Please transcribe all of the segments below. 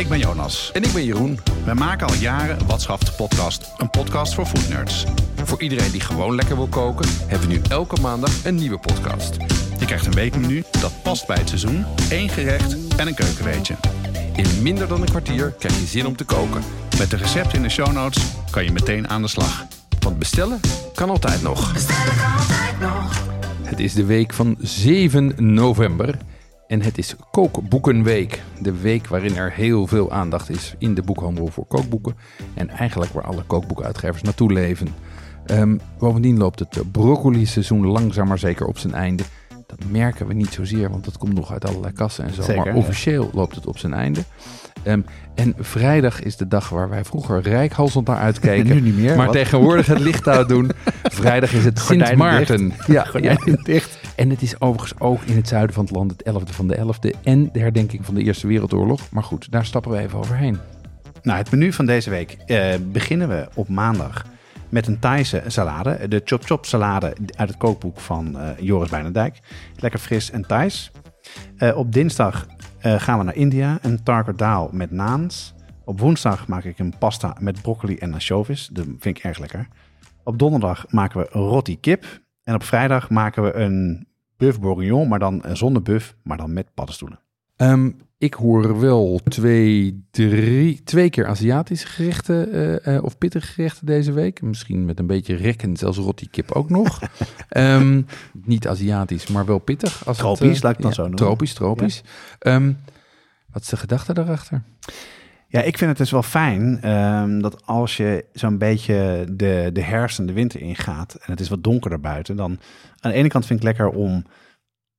Ik ben Jonas. En ik ben Jeroen. We maken al jaren Wat Schaft de podcast. Een podcast voor foodnerds. Voor iedereen die gewoon lekker wil koken, hebben we nu elke maandag een nieuwe podcast. Je krijgt een weekmenu dat past bij het seizoen, één gerecht en een keukenweetje. In minder dan een kwartier krijg je zin om te koken. Met de recepten in de show notes kan je meteen aan de slag. Want bestellen kan altijd nog. Bestellen kan altijd nog. Het is de week van 7 november. En het is Kookboekenweek. De week waarin er heel veel aandacht is in de boekhandel voor kookboeken. En eigenlijk waar alle kookboekenuitgevers naartoe leven. Ehm, bovendien loopt het broccoli-seizoen langzaam maar zeker op zijn einde. Dat merken we niet zozeer, want dat komt nog uit allerlei kassen en zo. Zeker, maar ja. officieel loopt het op zijn einde. Ehm, en vrijdag is de dag waar wij vroeger rijkhalsend naar uitkeken. Nu niet meer, Maar wat? tegenwoordig het licht uitdoen. Vrijdag is het Sint Maarten. ja. Gordijnen dicht. En het is overigens ook in het zuiden van het land het 11e van de 11e en de herdenking van de Eerste Wereldoorlog. Maar goed, daar stappen we even overheen. Nou, het menu van deze week eh, beginnen we op maandag met een Thaise salade. De Chop Chop salade uit het kookboek van eh, Joris Bijnendijk. Lekker fris en Thais. Eh, op dinsdag eh, gaan we naar India. Een tarker daal met naans. Op woensdag maak ik een pasta met broccoli en ansjovis. Dat vind ik erg lekker. Op donderdag maken we roti kip. En op vrijdag maken we een buff bourguignon, maar dan eh, zonder buff, maar dan met paddenstoelen. Ehm, ik hoor wel twee, drie, twee keer Aziatische gerechten eh, eh, of pittige gerechten deze week. Misschien met een beetje rekken, zelfs roti kip ook nog. Ehm, niet Aziatisch, maar wel pittig. Als het, Tropisch, eh, laat ik het dan ja, zo noemen. Tropisch, tropisch. Ehm, wat is de gedachte daarachter? Ja, ik vind het dus wel fijn dat als je zo'n beetje de, de herfst en de winter ingaat en het is wat donkerder buiten, dan aan de ene kant vind ik het lekker om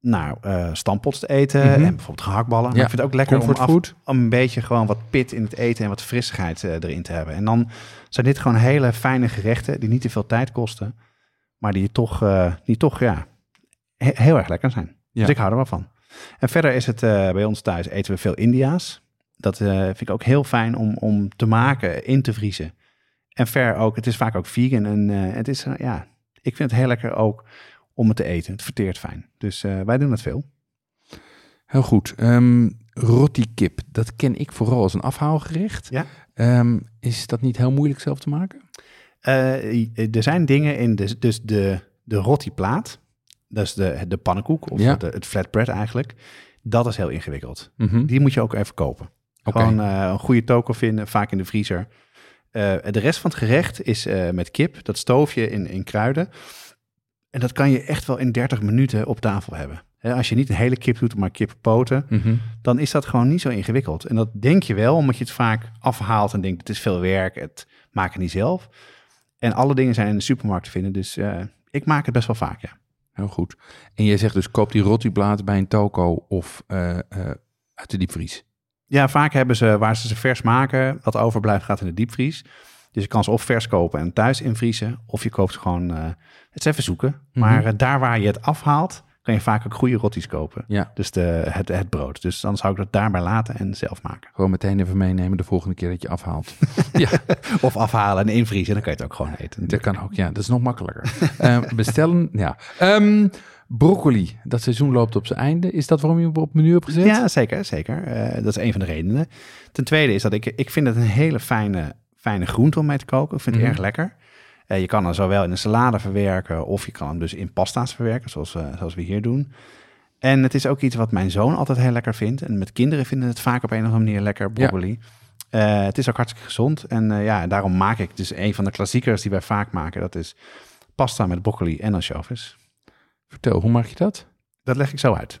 nou, stampots te eten Mhm. en bijvoorbeeld gehaktballen. Maar Ja, ik vind het ook lekker om, af, om een beetje gewoon wat pit in het eten en wat frissigheid eh, erin te hebben. En dan zijn dit gewoon hele fijne gerechten die niet te veel tijd kosten, maar die toch, eh, die toch ja, he- heel erg lekker zijn. Ja. Dus ik hou er wel van. En verder is het bij ons thuis eten we veel India's. Dat vind ik ook heel fijn om, om te maken, in te vriezen. En ver ook, het is vaak ook vegan. En het is, ja, ik vind het heel lekker ook om het te eten. Het verteert fijn. Dus eh, wij doen het veel. Heel goed. Roti kip, dat ken ik vooral als een afhaalgerecht. Ja. Ehm, is dat niet heel moeilijk zelf te maken? Eh, er zijn dingen in, de, dus de, de rotiplaat, dat is de, de pannenkoek of Ja. het, het flatbread eigenlijk. Dat is heel ingewikkeld. Mhm. Die moet je ook even kopen. Oké. Gewoon eh, een goede toko vinden, vaak in de vriezer. De rest van het gerecht is met kip. Dat stoof je in, in kruiden. En dat kan je echt wel in 30 minuten op tafel hebben. Als je niet een hele kip doet, maar kippenpoten, Mhm. dan is dat gewoon niet zo ingewikkeld. En dat denk je wel, omdat je het vaak afhaalt en denkt, het is veel werk, het maak het niet zelf. En alle dingen zijn in de supermarkt te vinden, dus eh, ik maak het best wel vaak, ja. Heel goed. En jij zegt dus koop die rotiplaat bij een toko of eh, eh, uit de diepvries. Ja, vaak hebben ze, waar ze ze vers maken, wat overblijft gaat in de diepvries. Dus je kan ze of vers kopen en thuis invriezen, of je koopt gewoon, eh, het is even zoeken. Maar eh, daar waar je het afhaalt, kan je vaak ook goede rotties kopen. Ja, Dus de, het, het brood. Dus dan zou ik dat daarbij laten en zelf maken. gewoon meteen even meenemen de volgende keer dat je afhaalt. ja, Of afhalen en invriezen, dan kan je het ook gewoon eten. dat kan ook. Ja, dat is nog makkelijker. Eh, bestellen, ja. Ehm, broccoli, dat seizoen loopt op zijn einde. Is dat waarom je op het menu hebt gezet? Ja, zeker, zeker. Eh, dat is een van de redenen. Ten tweede is dat ik, ik vind het een hele fijne, fijne groente om mee te koken. Ik vind het Mhm. erg lekker. Eh, je kan hem zowel in een salade verwerken of je kan hem dus in pasta's verwerken, zoals, eh, zoals we hier doen. En het is ook iets wat mijn zoon altijd heel lekker vindt. En met kinderen vinden het vaak op een of andere manier lekker, broccoli. Eh, het is ook hartstikke gezond. En ja, daarom maak ik dus een van de klassiekers die wij vaak maken. Dat is pasta met broccoli en ansjovis. Vertel, hoe maak je dat? Dat leg ik zo uit.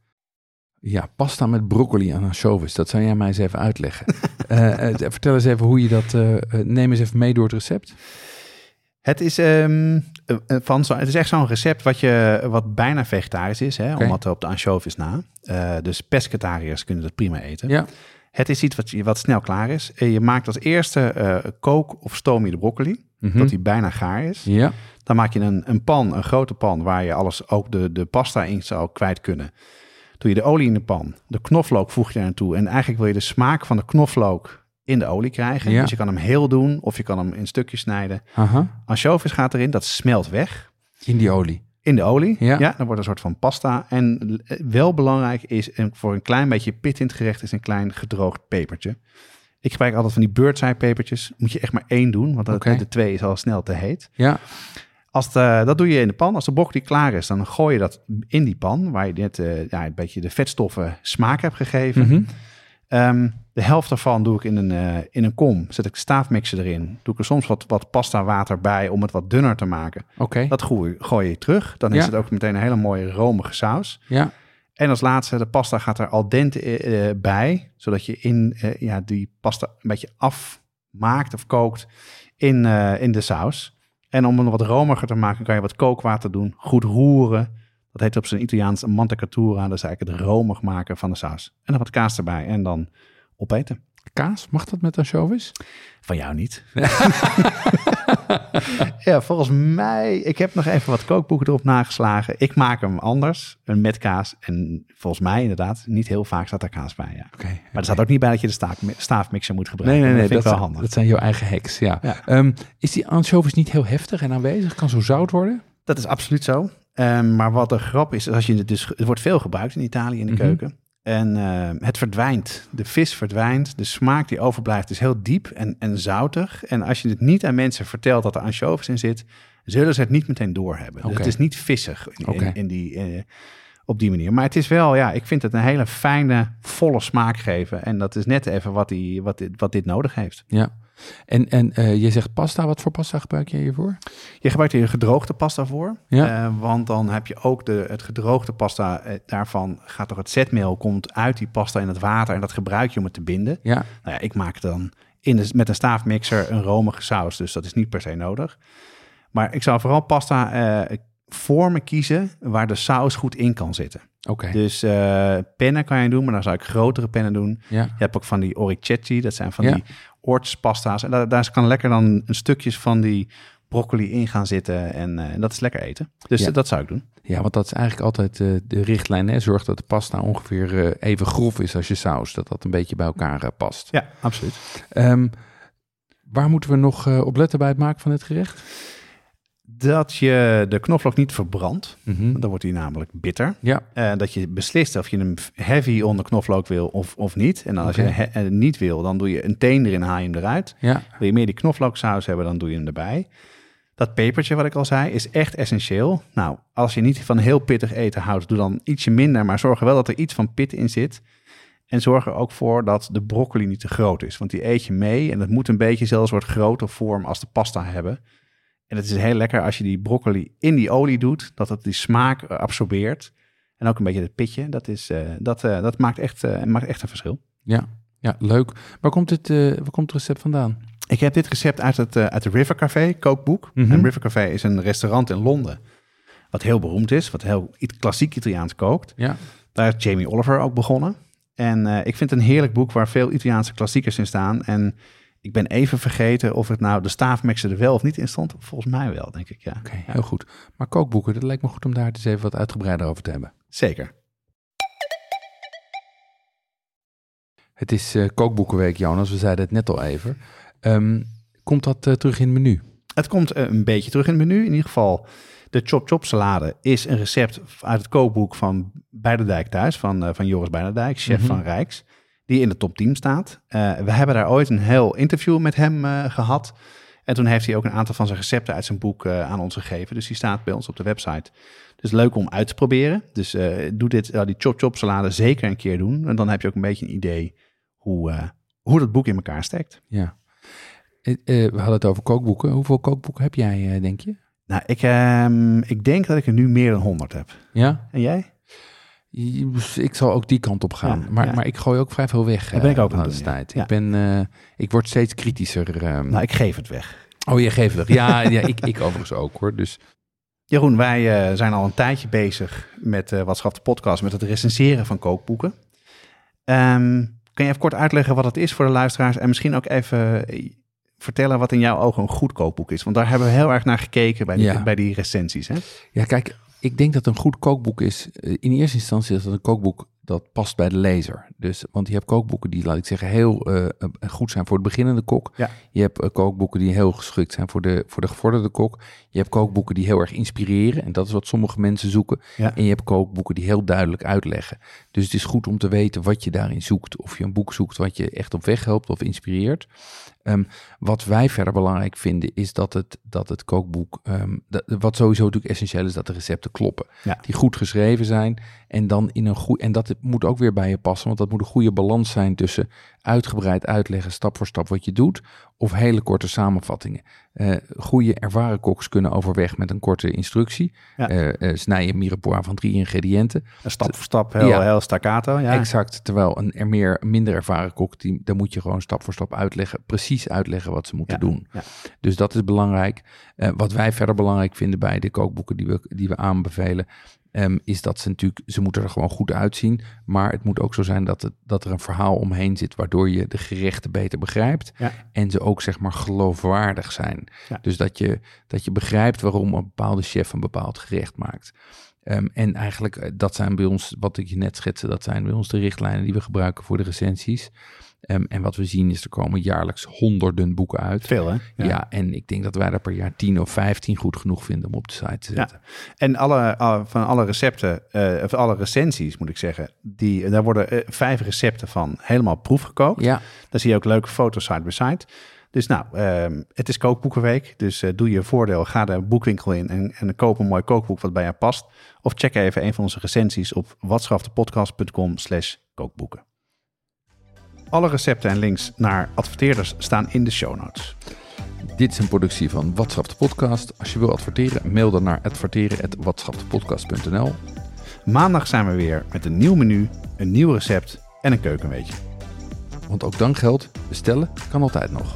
Ja, pasta met broccoli en ansjovis. Dat zou jij mij eens even uitleggen. Eh, eh, vertel eens even hoe je dat... eh, neem eens even mee door het recept. Het is, ehm, eh, eh, van zo, het is echt zo'n recept wat, je, wat bijna vegetarisch is, hè, Oké. omdat op de ansjovis na. Dus pescatariërs kunnen dat prima eten. Ja. Het is iets wat, wat snel klaar is. Je maakt als eerste kook of stoom je de broccoli, Mhm. dat die bijna gaar is. Ja, Dan maak je een, een pan, een grote pan, waar je alles, ook de, de pasta in zou kwijt kunnen. Doe je de olie in de pan, de knoflook voeg je er naartoe. En eigenlijk wil je de smaak van de knoflook in de olie krijgen. Ja. Dus je kan hem heel doen of je kan hem in stukjes snijden. aha. Ansjovis gaat erin, dat smelt weg In die olie. in de olie. Ja. dan wordt een soort van pasta. En wel belangrijk is, en voor een klein beetje pit in het gerecht, is een klein gedroogd pepertje. Ik gebruik altijd van die bird's eye pepertjes. Moet je echt maar één doen, want Oké. de twee is al snel te heet. Ja, Als dat doe je in de pan. Als de broccoli klaar is, dan gooi je dat in die pan, waar je net eh, ja, een beetje de vetstoffen smaak hebt gegeven. Mhm. Ehm, de helft daarvan doe ik in een, eh, in een kom. Zet ik staafmixer erin. Doe ik er soms wat, wat pasta water bij om het wat dunner te maken. oké. Dat gooi, gooi je terug. Dan is het ook meteen een hele mooie romige saus. Ja, En als laatste, de pasta gaat er al dente eh, bij. Zodat je in, ja, die pasta een beetje afmaakt of kookt in, in de saus. En om hem wat romiger te maken, kan je wat kookwater doen. Goed roeren. Dat heet op zijn Italiaans een mantecatura. Dat is eigenlijk het romig maken van de saus. En dan wat kaas erbij en dan opeten. kaas, mag dat met ansjovis? Van jou niet. ja, volgens mij. Ik heb nog even wat kookboeken erop nageslagen. Ik maak hem anders. Een met kaas. En volgens mij inderdaad, niet heel vaak staat er kaas bij. Ja. Maar er staat ook niet bij dat je de staaf, staafmixer moet Nee, gebruiken. nee, nee, dat vind dat, ik wel handig. dat zijn jouw eigen hacks, ja. Ja. Ehm, is die ansjovis niet heel heftig en aanwezig? Kan zo zout worden? Dat is absoluut zo. Ehm, maar wat de grap is, is als je het dus, het wordt veel gebruikt in Italië in de Mhm. keuken. En ehm, het verdwijnt. De vis verdwijnt. De smaak die overblijft is heel diep en, en zoutig. En als je het niet aan mensen vertelt dat er ansjovis in zit, zullen ze het niet meteen doorhebben. Dus het is niet vissig in, in die, eh, op die manier. Maar het is wel, ja, ik vind het een hele fijne, volle smaak geven. En dat is net even wat, die, wat, dit, wat dit nodig heeft. Ja. En, en eh, je zegt pasta. Wat voor pasta gebruik je hiervoor? Je gebruikt hier gedroogde pasta voor. Ja. Eh, want dan heb je ook de, het gedroogde pasta. eh, daarvan gaat toch het zetmeel komt uit die pasta in het water. En dat gebruik je om het te binden. Ja, Nou ja, ik maak dan in de, met een staafmixer een romige saus. Dus dat is niet per se nodig. Maar ik zou vooral pasta vormen kiezen waar de saus goed in kan zitten. Oké. Dus eh, pennen kan je doen, maar dan zou ik grotere pennen doen. Ja, Je hebt ook van die oricetti, dat zijn van Ja. die oortspasta's. En daar, daar kan lekker dan een stukjes van die broccoli in gaan zitten. En eh, dat is lekker eten. Dus Ja. dat zou ik doen. ja, want dat is eigenlijk altijd eh, de richtlijn. Hè? Zorg dat de pasta ongeveer even grof is als je saus. Dat dat een beetje bij elkaar past. Ja, absoluut. Ehm, waar moeten we nog op letten bij het maken van dit gerecht? Dat je de knoflook niet verbrandt. Mhm. Dan wordt hij namelijk bitter. Ja, Eh, dat je beslist of je hem heavy onder knoflook wil of, of niet. En dan als je he- eh, niet wil, dan doe je een teen erin, haal je hem eruit. ja, Wil je meer die knoflooksaus hebben, dan doe je hem erbij. Dat pepertje wat ik al zei, is echt essentieel. Nou, als je niet van heel pittig eten houdt, doe dan ietsje minder. Maar zorg er wel dat er iets van pit in zit. En zorg er ook voor dat de broccoli niet te groot is. Want die eet je mee en het moet een beetje zelfs soort grote vorm als de pasta hebben. En het is heel lekker als je die broccoli in die olie doet, dat het die smaak eh, absorbeert. En ook een beetje het pitje. Dat, is, eh, dat, eh, dat maakt, echt, maakt echt een verschil. ja, ja, leuk. Waar komt, dit, waar komt het recept vandaan? Ik heb dit recept uit het, uit de River Café kookboek. Mhm. En River Café is een restaurant in Londen. Wat heel beroemd is, wat heel klassiek Italiaans kookt. Ja, Daar is Jamie Oliver ook begonnen. En ik vind het een heerlijk boek waar veel Italiaanse klassiekers in staan. En ik ben even vergeten of het nou de staafmixer er wel of niet in stond. Volgens mij wel, denk ik, ja. oké, heel goed. Maar kookboeken, dat lijkt me goed om daar eens even wat uitgebreider over te hebben. Zeker. Het is eh, kookboekenweek, Jonas. We zeiden het net al even. Ehm, komt dat eh, terug in het menu? Het komt eh, een beetje terug in het menu. In ieder geval, de Chop Chop salade is een recept uit het kookboek van Beiderdijk thuis. Van, van Joris Beiderdijk, chef Mhm. van Rijks. Die in de top 10 staat. Eh, we hebben daar ooit een heel interview met hem eh, gehad. En toen heeft hij ook een aantal van zijn recepten uit zijn boek eh, aan ons gegeven. Dus die staat bij ons op de website. Dus leuk om uit te proberen. Dus doe dit, die Chop Chop salade zeker een keer doen. En dan heb je ook een beetje een idee hoe, hoe dat boek in elkaar steekt. Ja. We hadden het over kookboeken. Hoeveel kookboeken heb jij, denk je? Nou, ik, ehm, ik denk dat ik er nu meer dan 100 heb. Ja? En jij? Ik zal ook die kant op gaan. Ja, maar, ja. maar ik gooi ook vrij veel weg. Dat ben ik eh, ook de aan ja. tijd. Ik, ben, eh, ik word steeds kritischer. ehm. Nou, ik geef het weg. Oh, je geeft het. Ja, ja ik, ik overigens ook hoor. Dus Jeroen, wij eh, zijn al een tijdje bezig met Wat Schaft de podcast, met het recenseren van kookboeken. Ehm, kun Kan je even kort uitleggen wat het is voor de luisteraars en misschien ook even vertellen wat in jouw ogen een goed kookboek is? Want daar hebben we heel erg naar gekeken bij die, Ja. bij die recensies. Hè? Ja, kijk, ik denk dat een goed kookboek is. eh, In eerste instantie is dat een kookboek dat past bij de lezer. Dus, want je hebt kookboeken die, laat ik zeggen, heel eh, eh, goed zijn voor de beginnende kok. Ja. Je hebt eh, kookboeken die heel geschikt zijn voor de, voor de gevorderde kok. Je hebt kookboeken die heel erg inspireren. En dat is wat sommige mensen zoeken. Ja. En je hebt kookboeken die heel duidelijk uitleggen. Dus het is goed om te weten wat je daarin zoekt. Of je een boek zoekt wat je echt op weg helpt of inspireert. Ehm, wat wij verder belangrijk vinden is dat het, dat het kookboek, ehm, dat- wat sowieso natuurlijk essentieel is, dat de recepten kloppen. Ja. Die goed geschreven zijn en dan in een goed, en dat moet ook weer bij je passen, want dat moet een goede balans zijn tussen uitgebreid uitleggen, stap voor stap wat je doet, of hele korte samenvattingen. Eh goede ervaren koks kunnen overweg met een korte instructie. Ja. Eh, eh, snij een mirepoix van drie ingrediënten. Stap voor stap, heel, Ja. heel staccato. Ja. Exact. Terwijl een er meer, minder ervaren kok, die, daar moet je gewoon stap voor stap uitleggen, precies uitleggen wat ze moeten Ja, doen. Dus dat is belangrijk. Wat wij verder belangrijk vinden bij de kookboeken die we, die we aanbevelen, ehm, is dat ze natuurlijk, ze moeten er gewoon goed uitzien. Maar het moet ook zo zijn dat, het, dat er een verhaal omheen zit, waardoor je de gerechten beter begrijpt. Ja. En ze ook zeg maar geloofwaardig zijn. Ja. Dus dat je, dat je begrijpt waarom een bepaalde chef een bepaald gerecht maakt. Ehm, en eigenlijk, eh, dat zijn bij ons, wat ik je net schetste, dat zijn bij ons de richtlijnen die we gebruiken voor de recensies. Ehm, en wat we zien is, er komen jaarlijks honderden boeken uit. Veel, hè? Ja. en ik denk dat wij er per jaar 10 of 15 goed genoeg vinden om op de site te zetten. En alle, alle- van alle recepten, eh, of alle recensies moet ik zeggen, die, daar worden eh, vijf recepten van helemaal proefgekookt. Ja, Daar zie je ook leuke foto's side by side. Dus nou, ehm, het is kookboekenweek, dus eh, doe je voordeel. Ga de boekwinkel in en, en koop een mooi kookboek wat bij je past. Of check even een van onze recensies op watschaftepodcast.com slash kookboeken. Alle recepten en links naar adverteerders staan in de show notes. dit is een productie van Watschap de Podcast. Als je wil adverteren, mail dan naar adverteren.watschappdepodcast.nl. Maandag zijn we weer met een nieuw menu, een nieuw recept en een keukenweetje. Want ook dan geldt, bestellen kan altijd nog.